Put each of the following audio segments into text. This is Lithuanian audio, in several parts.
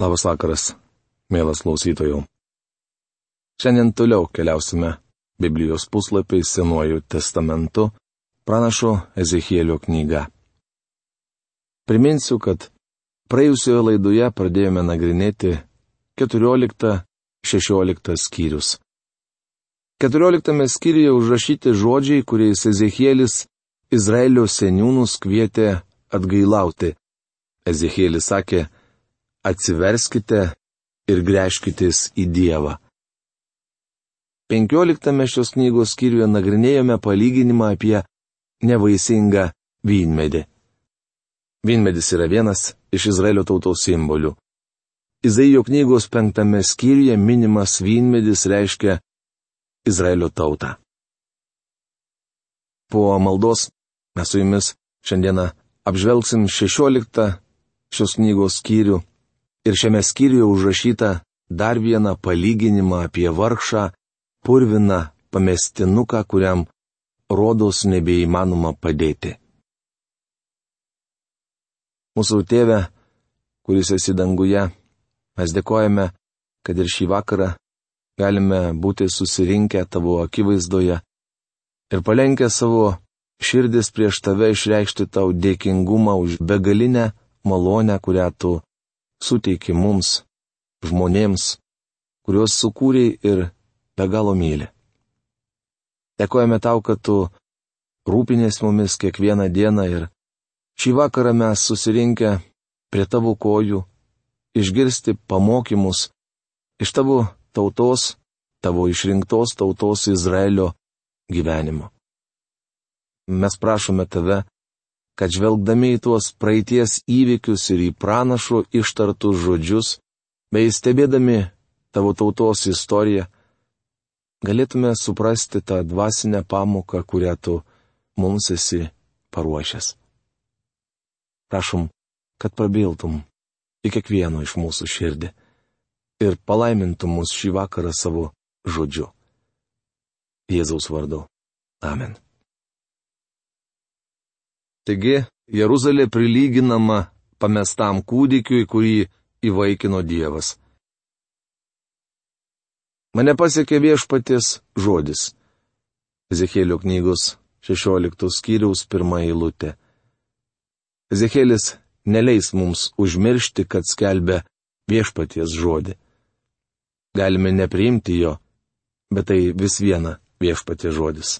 Labas vakaras, mielas klausytojų. Šiandien toliau keliausime Biblijos puslapiais Senuoju testamentu, pranašo Ezekėlio knyga. Priminsiu, kad praėjusioje laidoje pradėjome nagrinėti 14-16 skyrius. 14 skyriuje užrašyti žodžiai, kuriais Ezekėlis Izraelio seniūnus kvietė atgailauti. Ezekėlis sakė, atsiverskite ir grėžkitės į Dievą. 15 šios knygos skyriuje nagrinėjome palyginimą apie nevaisingą vynmedį. Vynmedis yra vienas iš Izraelio tautos simbolių. Izaijo knygos penktame skyriuje minimas vynmedis reiškia Izraelio tautą. Po maldos mes su jumis šiandieną apžvelgsim 16 šios knygos skyrių ir šiame skyriuje užrašyta dar vieną palyginimą apie vargšą purviną pamestinuką, kuriam rodos nebeįmanoma padėti. Mūsų tėve, kuris esi danguje, mes dėkojame, kad ir šį vakarą galime būti susirinkę tavo akivaizdoje ir palenkę savo širdis prieš tave išreikšti tau dėkingumą už begalinę malonę, kurią tu suteiki mums, žmonėms, kuriuos sukūrėjai ir be galo myli. Dėkojame tau, kad tu rūpinės mumis kiekvieną dieną ir šį vakarą mes susirinkę prie tavo kojų išgirsti pamokymus iš tavo tautos, tavo išrinktos tautos Izraelio gyvenimo. Mes prašome tave, kad žvelgdami į tuos praeities įvykius ir į pranašų ištartus žodžius, bei stebėdami tavo tautos istoriją, galėtume suprasti tą dvasinę pamoką, kurią tu mums esi paruošęs. Prašom, kad prabiltum į kiekvieno iš mūsų širdį ir palaimintum mus šį vakarą savo žodžiu. Jėzaus vardu. Amen. Taigi, Jeruzalė prilyginama pamestam kūdikiui, kurį įvaikino Dievas. Mane pasiekė viešpaties žodis. Ezekėlio knygos 16 skyriaus pirmą eilutę. Ezekėlis neleis mums užmiršti, kad skelbia viešpaties žodį. Galime nepriimti jo, bet tai vis viena viešpaties žodis.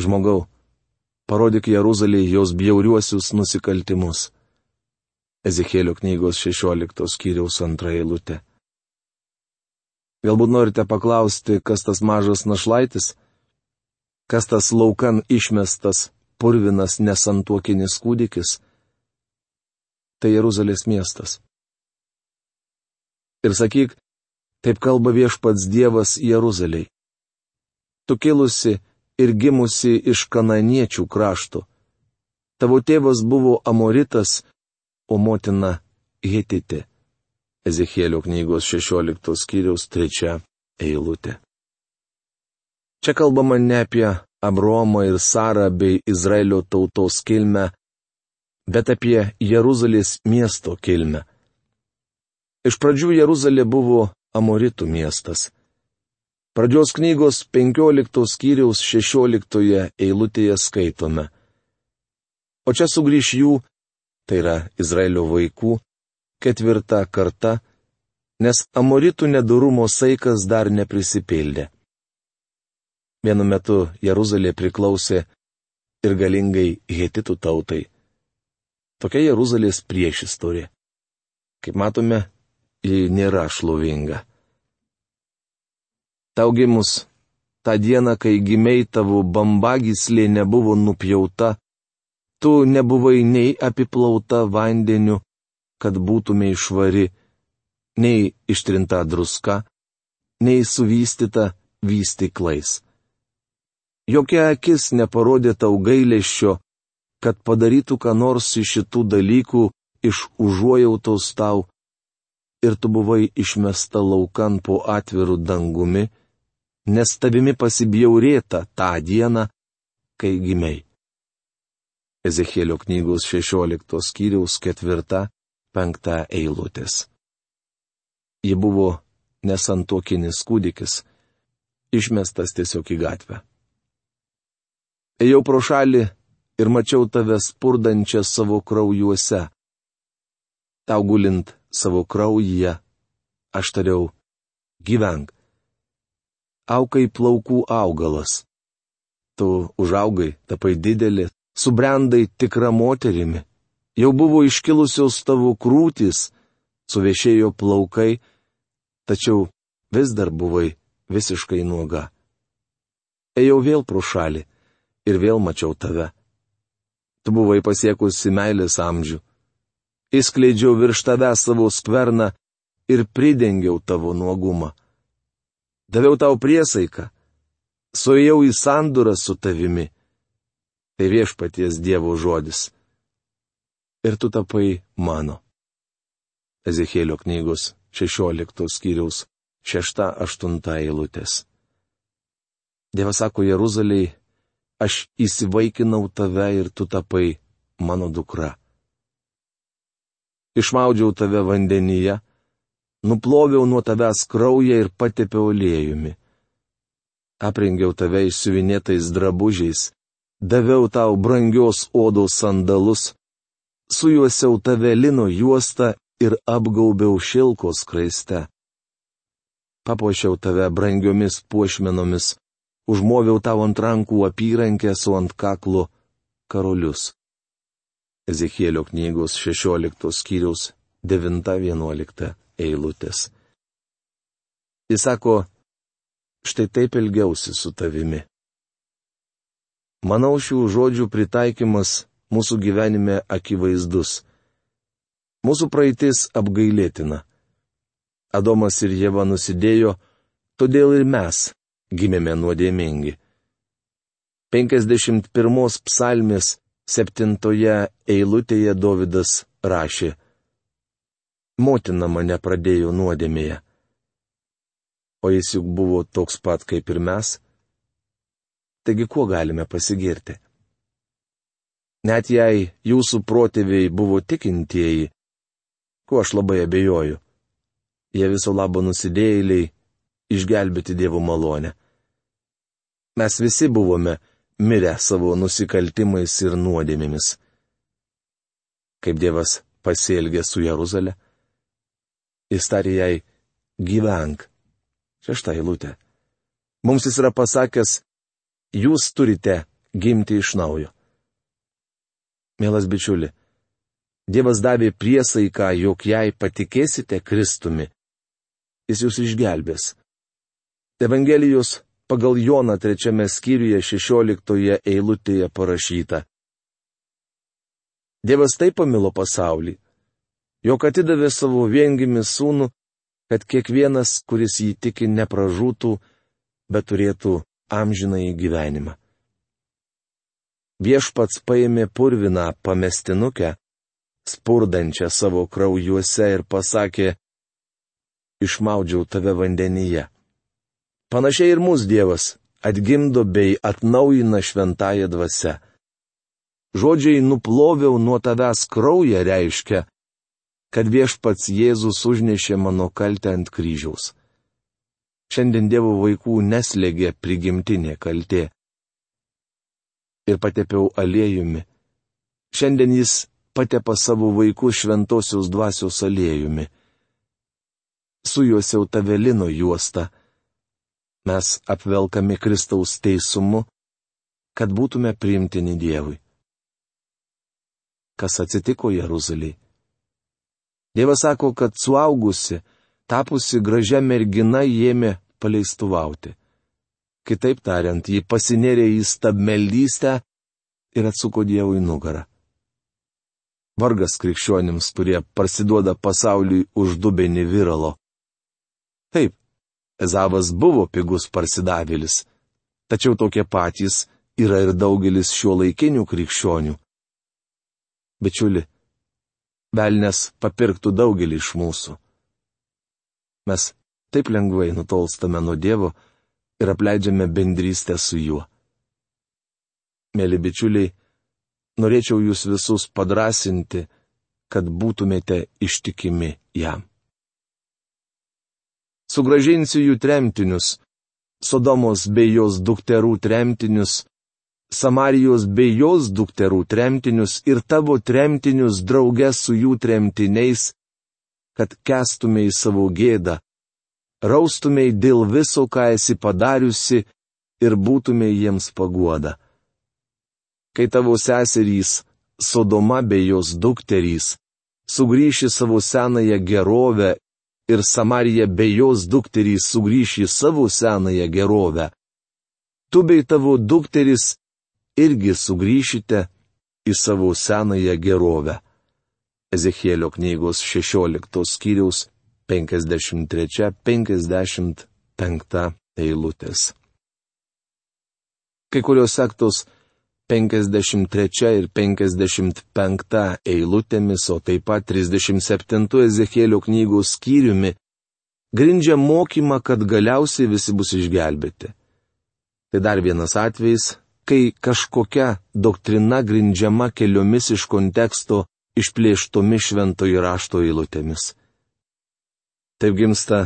Žmogau, parodyk Jeruzalėje jos bjauriuosius nusikaltimus. Ezekėlio knygos 16 skyriaus antra eilutė. Galbūt norite paklausti, kas tas mažas našlaitis? Kas tas laukan išmestas, purvinas nesantuokinis kūdikis? Tai Jeruzalės miestas. Ir sakyk, taip kalba viešpats Dievas Jeruzaliai. Tu kilusi ir gimusi iš kananiečių krašto. Tavo tėvas buvo Amoritas, o motina Hitite. Ezekėlio knygos 16 skyriaus 3 eilutė. Čia kalbama ne apie Abromą ir Sarą bei Izraelio tautos kilmę, bet apie Jeruzalės miesto kilmę. Iš pradžių Jeruzalė buvo Amoritų miestas. Pradžios knygos 15 skyriaus 16 eilutėje skaitome. O čia sugrįž jų, tai yra Izraelio vaikų, ketvirta karta, nes amoritų nedurumo saikas dar neprisipildė. Vienu metu Jeruzalė priklausė ir galingai hetitų tautai. Tokia Jeruzalės priešistorė. Kaip matome, ji nėra šlovinga. Tau gimus, tą dieną, kai gimiai tavo bambagyslė nebuvo nupjauta, tu nebuvai nei apiplauta vandeniu, kad būtume išvari, nei ištrinta druska, nei suvystyta vystiklais. Jokia akis neparodė tau gailėšio, kad padarytų ką nors iš šitų dalykų iš užuojautos tau, ir tu buvai išmesta laukan po atvirų dangumi, nes tavimi pasibjaurėta tą dieną, kai gimiai. Ezekėlio knygos 16 skyriaus 4 penkta eilutės. Ji buvo nesantokinis kūdikis, išmestas tiesiog į gatvę. Ejau pro šalį ir mačiau tave spurdančią savo kraujuose. Tau gulint savo kraujyje, aš tariau, gyvenk. Aukai plaukų augalas. Tu užaugai, tapai didelį, subrendai tikrą moterimi. Jau buvo iškilusios tavo krūtis, suvešėjo plaukai, tačiau vis dar buvai visiškai nuoga. Ejau vėl pro šalį ir vėl mačiau tave. Tu buvai pasiekusi meilės amžių. Įskleidžiau virš tave savo skverną ir pridengiau tavo nuogumą. Daviau tau priesaiką. Suėjau į sandurą su tavimi. Tai viešpaties Dievo žodis. Ir tu tapai mano. Ezekėlio knygos 16 skyriaus 6-8 eilutės. Dievas sako Jeruzaliai, aš įsivaikinau tave ir tu tapai mano dukra. Išmaudžiau tave vandenyje, nuploviau nuo tavęs kraują ir patepiau aliejumi. Aprengiau tave išsiuvinėtais drabužiais, daviau tau brangios odos sandalus, sujuosiau tave lino juostą ir apgaubiau šilkos kraiste papuošiau tave brangiomis puošmenomis, užmoviau tau ant rankų apyrankę su ant kaklo karolius. Ezekėlio knygos 16 skyriaus 9-11 eilutės. Jis sako, štai taip ilgiausi su tavimi. Manau, šių žodžių pritaikymas mūsų gyvenime akivaizdus. Mūsų praeitis apgailėtina. Adomas ir Jėva nusidėjo, todėl ir mes gimėme nuodėmingi. 51 psalmės septintoje eilutėje Davidas rašė: Motina mane pradėjo nuodėmėje. O jis juk buvo toks pat kaip ir mes. Taigi kuo galime pasigirti? Net jei jūsų protėviai buvo tikintieji, kuo aš labai abejoju jie viso labo nusidėjėliai, išgelbėti Dievo malonę. Mes visi buvome mirę savo nusikaltimais ir nuodėmėmis. Kaip Dievas pasielgė su Jeruzalė? Jis tarė jai, gyvenk. Šešta eilutė. Mums jis yra pasakęs, jūs turite gimti iš naujo. Mielas bičiuli, Dievas davė priesaiką, jog jei patikėsite Kristumi, jis jūs išgelbės. Evangelijos pagal Joną trečiame skyriuje šešioliktoje eilutėje parašyta. Dievas taip pamilo pasaulį, jog atidavė savo viengimi sūnų, kad kiekvienas, kuris jį tiki, nepražūtų, bet turėtų amžiną į gyvenimą. Viešpats paėmė purviną pamestinukę, spurdančią savo kraujuose ir pasakė, išmaudžiau tave vandenyje. Panašiai ir mūsų Dievas atgimdo bei atnaujina šventąją dvasę. Žodžiai nuploviau nuo tavęs kraują reiškia, kad viešpats Jėzus užnešė mano kaltę ant kryžiaus. Šiandien Dievo vaikų neslėgė prigimtinė kaltė. Ir patepiau aliejumi. Šiandien jis patepa savo vaikų šventosios dvasios aliejumi sujuosiau tavelino juostą. Mes apvelkami Kristaus teisumu, kad būtume priimtini Dievui. Kas atsitiko Jeruzaliai? Dievas sako, kad suaugusi, tapusi gražia mergina ėmė paleistuvauti. Kitaip tariant, ji pasinėrė į stabmeldystę ir atsuko Dievui nugarą. Vargas krikščionims, kurie parsiduoda pasauliui už dubenį viralo. Taip, Ezavas buvo pigus parsidavėlis, tačiau tokie patys yra ir daugelis šio laikinių krikščionių. Bičiuli, velnės papirktų daugelį iš mūsų. Mes taip lengvai nutolstame nuo Dievo ir apleidžiame bendrystę su juo. Mėly bičiuliai, norėčiau jūs visus padrasinti, kad būtumėte ištikimi jam. Sugražinsiu jų tremtinius, Sodomos bei jos dukterų tremtinius, Samarijos bei jos dukterų tremtinius ir tavo tremtinius draugę su jų tremtiniais, kad kestumėj savo gėdą, raustumėj dėl viso, ką esi padariusi ir būtumėj jiems paguoda. Kai tavo seserys, Sodoma bei jos dukterys, sugrįši savo senąją gerovę ir Samarija bei jos dukterys sugrįši savo senąją gerovę, tu bei tavo dukteris irgi sugrįšite į savo senąją gerovę. Ezechielio knygos 16 skyriaus 53-55 eilutės. Kai kurios sektos 53 ir 55 eilutėmis, o taip pat 37 Ezechielio knygos skyriumi, grindžia mokymą, kad galiausiai visi bus išgelbėti. Tai dar vienas atvejis, kai kažkokia doktrina grindžiama keliomis iš konteksto išplėštomis šventojo rašto eilutėmis. Taip gimsta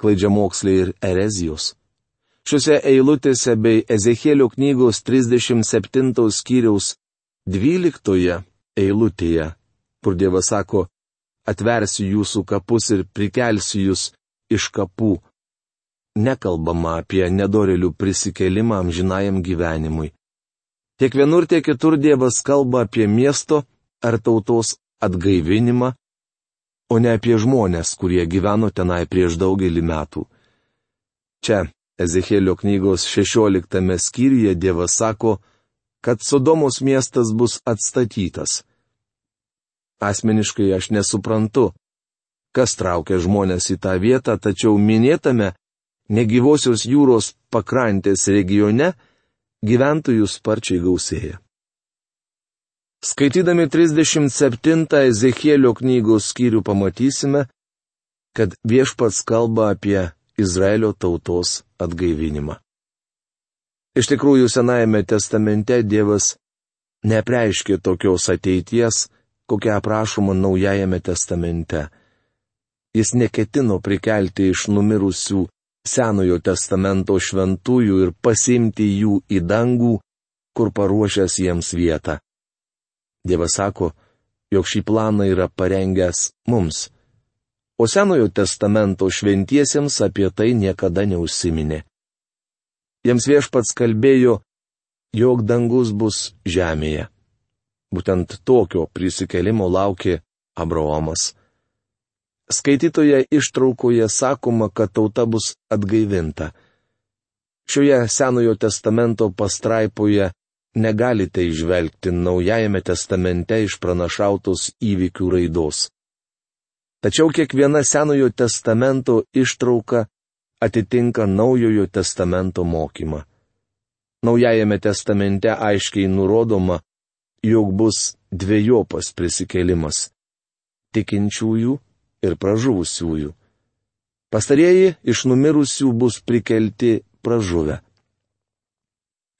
klaidžiamokslai ir erezijos. Šiuose eilutėse bei Ezekėlio knygos 37 skyriaus 12 eilutėje, kur Dievas sako, atversiu jūsų kapus ir prikelsiu jūs iš kapų, nekalbama apie nedorelių prisikelimą amžinajam gyvenimui. Tiek vienur, tiek kitur Dievas kalba apie miesto ar tautos atgaivinimą, o ne apie žmonės, kurie gyveno tenai prieš daugelį metų. Čia, Ezekėlio knygos 16 skyriuje Dievas sako, kad Sodomos miestas bus atstatytas. Asmeniškai aš nesuprantu, kas traukia žmonės į tą vietą, tačiau minėtame negyvosios jūros pakrantės regione gyventojų sparčiai gausėja. Skaitydami 37 Ezekielio knygos skyrių pamatysime, kad viešpats kalba apie Izraelio tautos atgaivinimą. Iš tikrųjų, Senajame testamente Dievas nepreiškė tokios ateities, kokia aprašoma Naujajame testamente. Jis neketino prikelti iš numirusių Senojo testamento šventųjų ir pasimti jų į dangų, kur paruošęs jiems vietą. Dievas sako, jog šį planą yra parengęs mums. O Senojo testamento šventiesiems apie tai niekada neužsiminė. Jiems viešpats kalbėjo, jog dangus bus žemėje. Būtent tokio prisikelimo laukė Abraomas. Skaitytoje ištraukoje sakoma, kad tauta bus atgaivinta. Šioje Senojo testamento pastraipoje negalite išvelgti Naujajame testamente išpranašautos įvykių raidos. Tačiau kiekviena Senojo testamento ištrauka atitinka Naujojo testamento mokymą. Naujajame testamente aiškiai nurodoma, jog bus dviejopas prisikėlimas - tikinčiųjų ir pražuvusiųjų. Pastarieji iš numirusių bus prikelti pražuvę.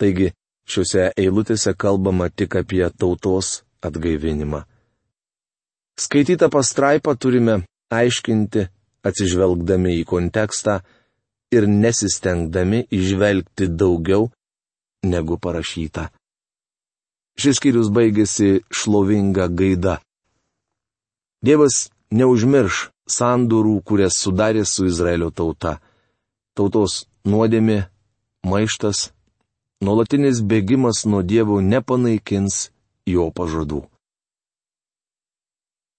Taigi, šiuose eilutėse kalbama tik apie tautos atgaivinimą. Skaitytą pastraipą turime aiškinti, atsižvelgdami į kontekstą ir nesistengdami išvelgti daugiau negu parašyta. Šis skyrius baigėsi šlovinga gaida. Dievas neužmirš sandūrų, kurias sudarė su Izraelio tauta. Tautos nuodėmė, maištas, nuolatinis bėgimas nuo Dievo nepanaikins jo pažadų.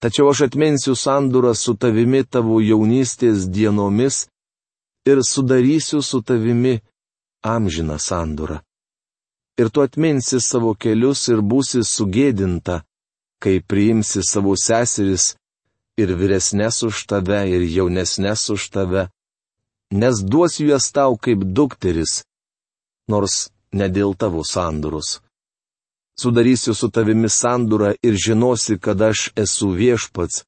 Tačiau aš atminsiu sandūrą su tavimi tavo jaunystės dienomis ir sudarysiu su tavimi amžiną sandūrą. Ir tu atminsi savo kelius ir būsi sugėdinta, kai priimsi savo seseris ir vyresnės už tave, ir jaunesnės už tave, nes duosiu jas tau kaip dukteris, nors ne dėl tavo sandurus. Sudarysiu su tavimi sandurą ir žinosi, kad aš esu viešpats,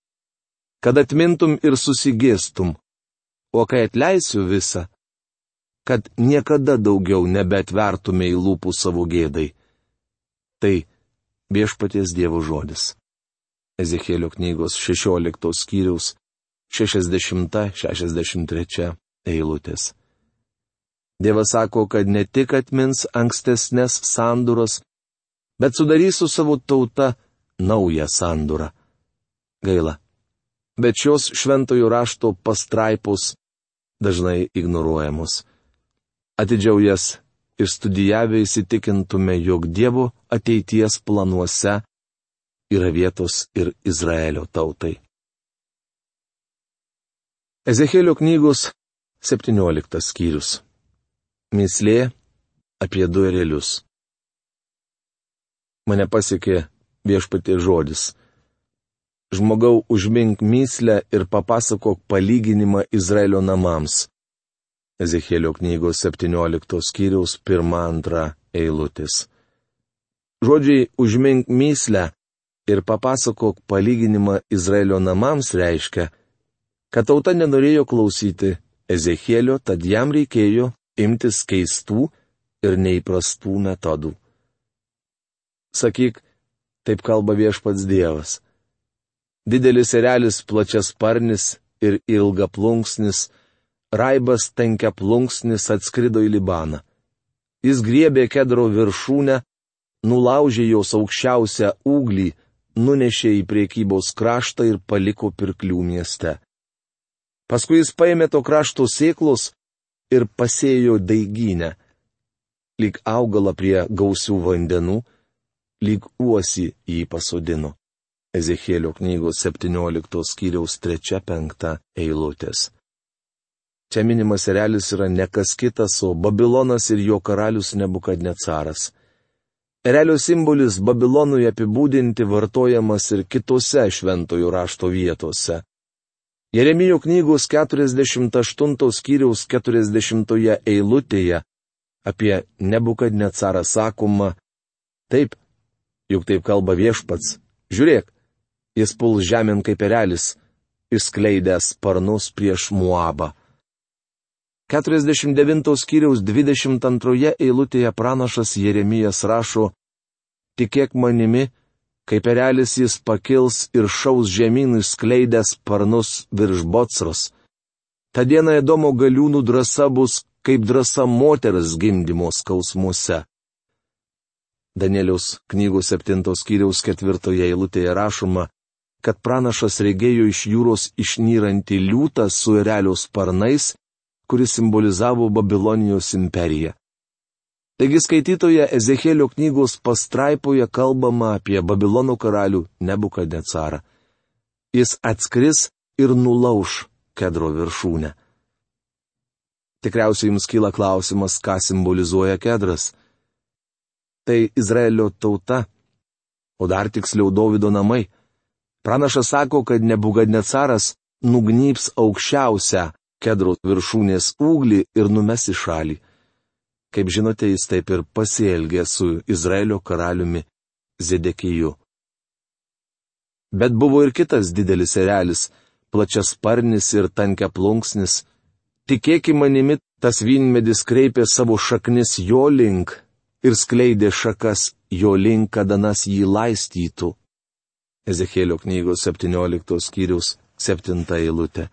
kad atmintum ir susigėstum, o kai atleisiu visą, kad niekada daugiau nebetvertume į lūpų savo gėdai. Tai viešpaties Dievo žodis. Ezekėlio knygos 16 skyriaus 60-63 eilutės. Dievas sako, kad ne tik atmins ankstesnės sanduros, bet sudarys su savo tauta naują sandurą. Gaila. Bet šios šventojo rašto pastraipos dažnai ignoruojamos. Atidžiau jas ir studijavę įsitikintume, jog Dievo ateities planuose yra vietos ir Izraelio tautai. Ezekėlio knygos 17 skyrius. Mislė apie du erelius. Mane pasiekė viešpatie žodis. Žmogau užmink myslę ir papasakok palyginimą Izraelio namams. Ezekėlio knygos 17 skyriaus 1-2 eilutės. Žodžiai užmink myslę ir papasakok palyginimą Izraelio namams reiškia, kad tauta nenorėjo klausyti Ezekėlio, tad jam reikėjo imtis keistų ir neįprastų metodų. Sakyk, taip kalba viešpats Dievas. Didelis erelis plačias sparnis ir ilga plunksnis Raibas tankia plunksnis atskrido į Libaną. Jis griebė kedro viršūnę, nulaužė jos aukščiausią ūglį, nunešė į priekybos kraštą ir paliko pirklių mieste. Paskui jis paėmė to krašto sėklos ir pasėjo daiginę, lyg augalą prie gausių vandenų, lyg uosi jį pasodino. Ezekėlio knygos 17 skyriaus 3-5 eilutės. Čia minimas erelis yra ne kas kitas, o Babilonas ir jo karalius Nebukadnecaras. Erelio simbolis Babilonui apibūdinti vartojamas ir kitose šventojų rašto vietose. Jeremijo knygos 48 skyriaus 40 eilutėje apie Nebukadnecarą sakoma, taip, juk taip kalba viešpats, žiūrėk, jis puls žemėn kaip erelis, išskleidęs sparnus prieš Muabą. 49 skyriaus 22 eilutėje pranašas Jeremijas rašo, Tikėk manimi, kaip erelis jis pakils ir šaus žemynų skleidęs sparnus virš bocros. Ta diena įdomo galiūnų drąsa bus kaip drąsa moters gimdymo skausmuose. Danieliaus knygos 7 skyriaus 4 eilutėje rašoma, kad pranašas regėjo iš jūros išnyrantį liūtą su erelio sparnais kuris simbolizavo Babilonijos imperiją. Taigi skaitytoje Ezekėlio knygos pastraipoje kalbama apie Babilono karalių Nebukadecarą. Jis atskris ir nulauž kedro viršūnę. Tikriausiai jums kyla klausimas, ką simbolizuoja kedras. Tai Izraelio tauta, o dar tiksliau Davido namai. Pranašas sako, kad Nebukadnecaras nugnyps aukščiausią kedro viršūnės ūglį ir numes į šalį. Kaip žinote, jis taip ir pasielgė su Izraelio karaliumi Zedekiju. Bet buvo ir kitas didelis erelis, plačias sparnis ir tankia plunksnis. Tikėki manimi, tas vynmedis kreipė savo šaknis jo link ir skleidė šakas jo link, kada nas jį laistytų. Ezekėlio knygos 17 skyrius 7 eilutė.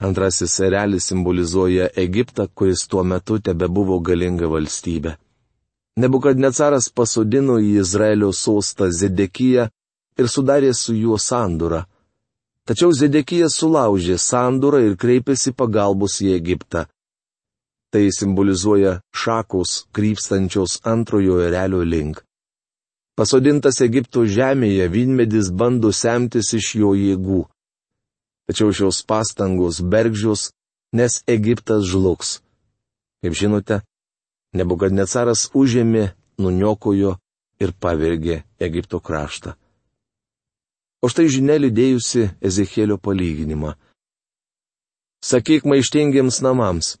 Antrasis erelis simbolizuoja Egiptą, kuris tuo metu tebe buvo galinga valstybė. Nebukadnecaras pasodino į Izraelio sostą Zedekiją ir sudarė su juo sandūrą. Tačiau Zedekija sulaužė sandūrą ir kreipėsi pagalbos į Egiptą. Tai simbolizuoja šakos krypstančios antrojo erelio link. Pasodintas Egipto žemėje vynmedis bando semtis iš jo jėgų. Tačiau šios pastangos bergžius, nes Egiptas žlugs. Kaip žinote, Nebukadnecaras užėmė, nuniokojo ir pavergė Egipto kraštą. O štai žinia lydėjusi Ezekėlio palyginimą. Sakyk maištingiems namams.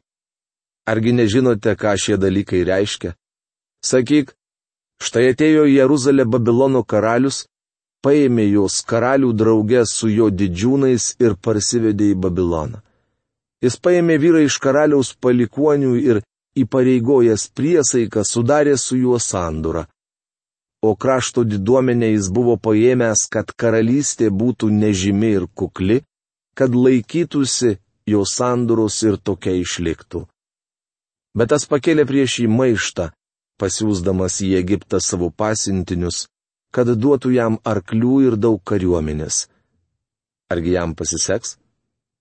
Argi nežinote, ką šie dalykai reiškia? Sakyk, štai atėjo į Jeruzalę Babilono karalius, paėmė jos karalių draugę su jo didžiūnais ir parsivedė į Babiloną. Jis paėmė vyrą iš karaliaus palikuonių ir įpareigojęs priesaiką sudarė su juo sandūrą. o krašto diduomenė jis buvo paėmęs, kad karalystė būtų nežymi ir kukli, kad laikytųsi jo sandoros ir tokia išliktų. Bet tas pakėlė prieš jį maištą, pasiūsdamas į Egiptą savo pasintinius, kad duotų jam arklių ir daug kariuomenės. Argi jam pasiseks?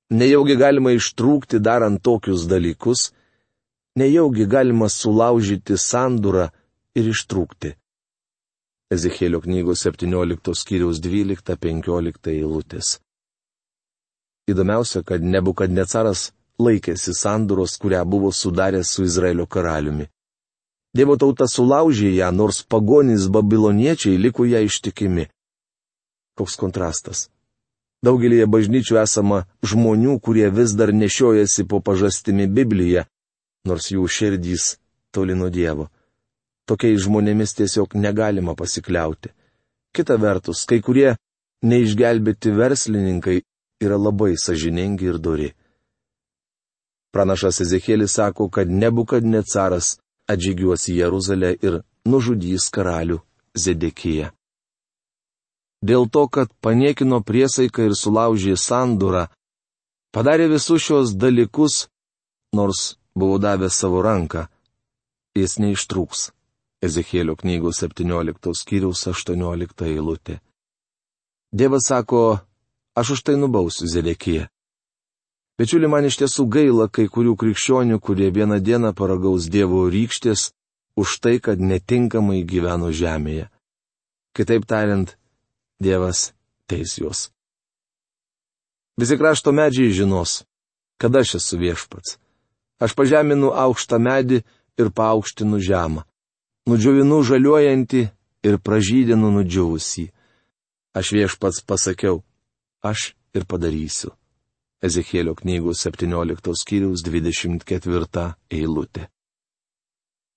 Nejaugi galima ištrūkti darant tokius dalykus, nejaugi galima sulaužyti sandūrą ir ištrūkti. Ezekėlio knygos 17 skyriaus 12-15 eilutės. Įdomiausia, kad Nebukadnecaras laikėsi sanduros, kurią buvo sudaręs su Izraelio karaliumi. Dievo tauta sulaužė ją, nors pagonys babiloniečiai liko ją ištikimi. Koks kontrastas. Daugelėje bažnyčių esama žmonių, kurie vis dar nešiojasi po pažastimi Bibliją, nors jų širdys toli nuo Dievo. Tokiais žmonėmis tiesiog negalima pasikliauti. Kita vertus, kai kurie neišgelbėti verslininkai yra labai sažiningi ir dori. Pranašas Ezekėlis sako, kad nebukad necaras atžygiuos į Jeruzalę ir nužudys karalių Zedekiją. Dėl to, kad paniekino priesaiką ir sulaužė sandūrą, padarė visus šios dalykus, nors buvo davęs savo ranką, jis neištrūks. Ezekėlio knygos 17 skyriaus 18 eilutė. Dievas sako, aš už tai nubausiu Zedekiją. Bičiuli, man iš tiesų gaila kai kurių krikščionių, kurie vieną dieną paragaus Dievo rykštės už tai, kad netinkamai gyveno žemėje. Kitaip tariant, Dievas teis juos. Visi krašto medžiai žinos, kad aš esu viešpats. Aš pažeminu aukštą medį ir paaukštinu žemą. Nudžiovinu žaliuojantį ir pražydinu nudžiūvusį. Aš viešpats pasakiau, aš ir padarysiu. Ezekėlio knygos 17 skyriaus 24 eilutė.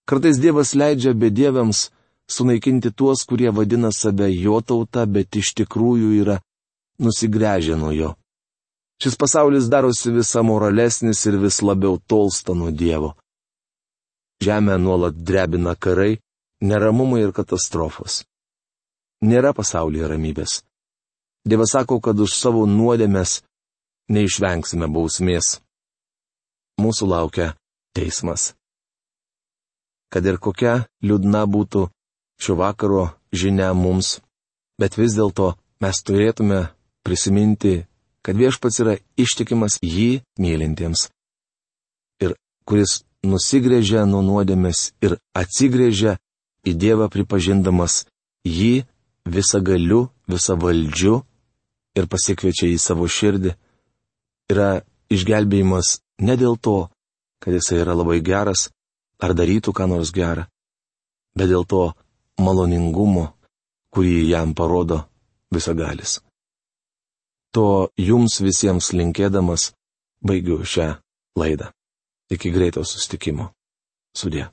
Kartais Dievas leidžia bedieviams sunaikinti tuos, kurie vadina save jo tauta, bet iš tikrųjų yra nusigręžę nuo jo. Šis pasaulis darosi vis moralesnis ir vis labiau tolsta nuo Dievo. Žemę nuolat drebina karai, neramumai ir katastrofos. Nėra pasaulyje ramybės. Dievas sako, kad už savo nuodėmės neišvengsime bausmės. Mūsų laukia teismas. Kad ir kokia liūdna būtų šio vakaro žinia mums, bet vis dėlto mes turėtume prisiminti, kad viešpats yra ištikimas jį mylintiems. Ir kuris nusigrėžia nuo nuodėmės ir atsigrėžia į Dievą pripažindamas jį visagaliu, visavaldžiu ir pasikviečia į savo širdį yra išgelbėjimas ne dėl to, kad jisai yra labai geras ar darytų ką nors gerą, bet dėl to maloningumo, kurį jam parodo visagalis. To jums visiems linkėdamas baigiu šią laidą. Iki greito sustikimo. Sudė.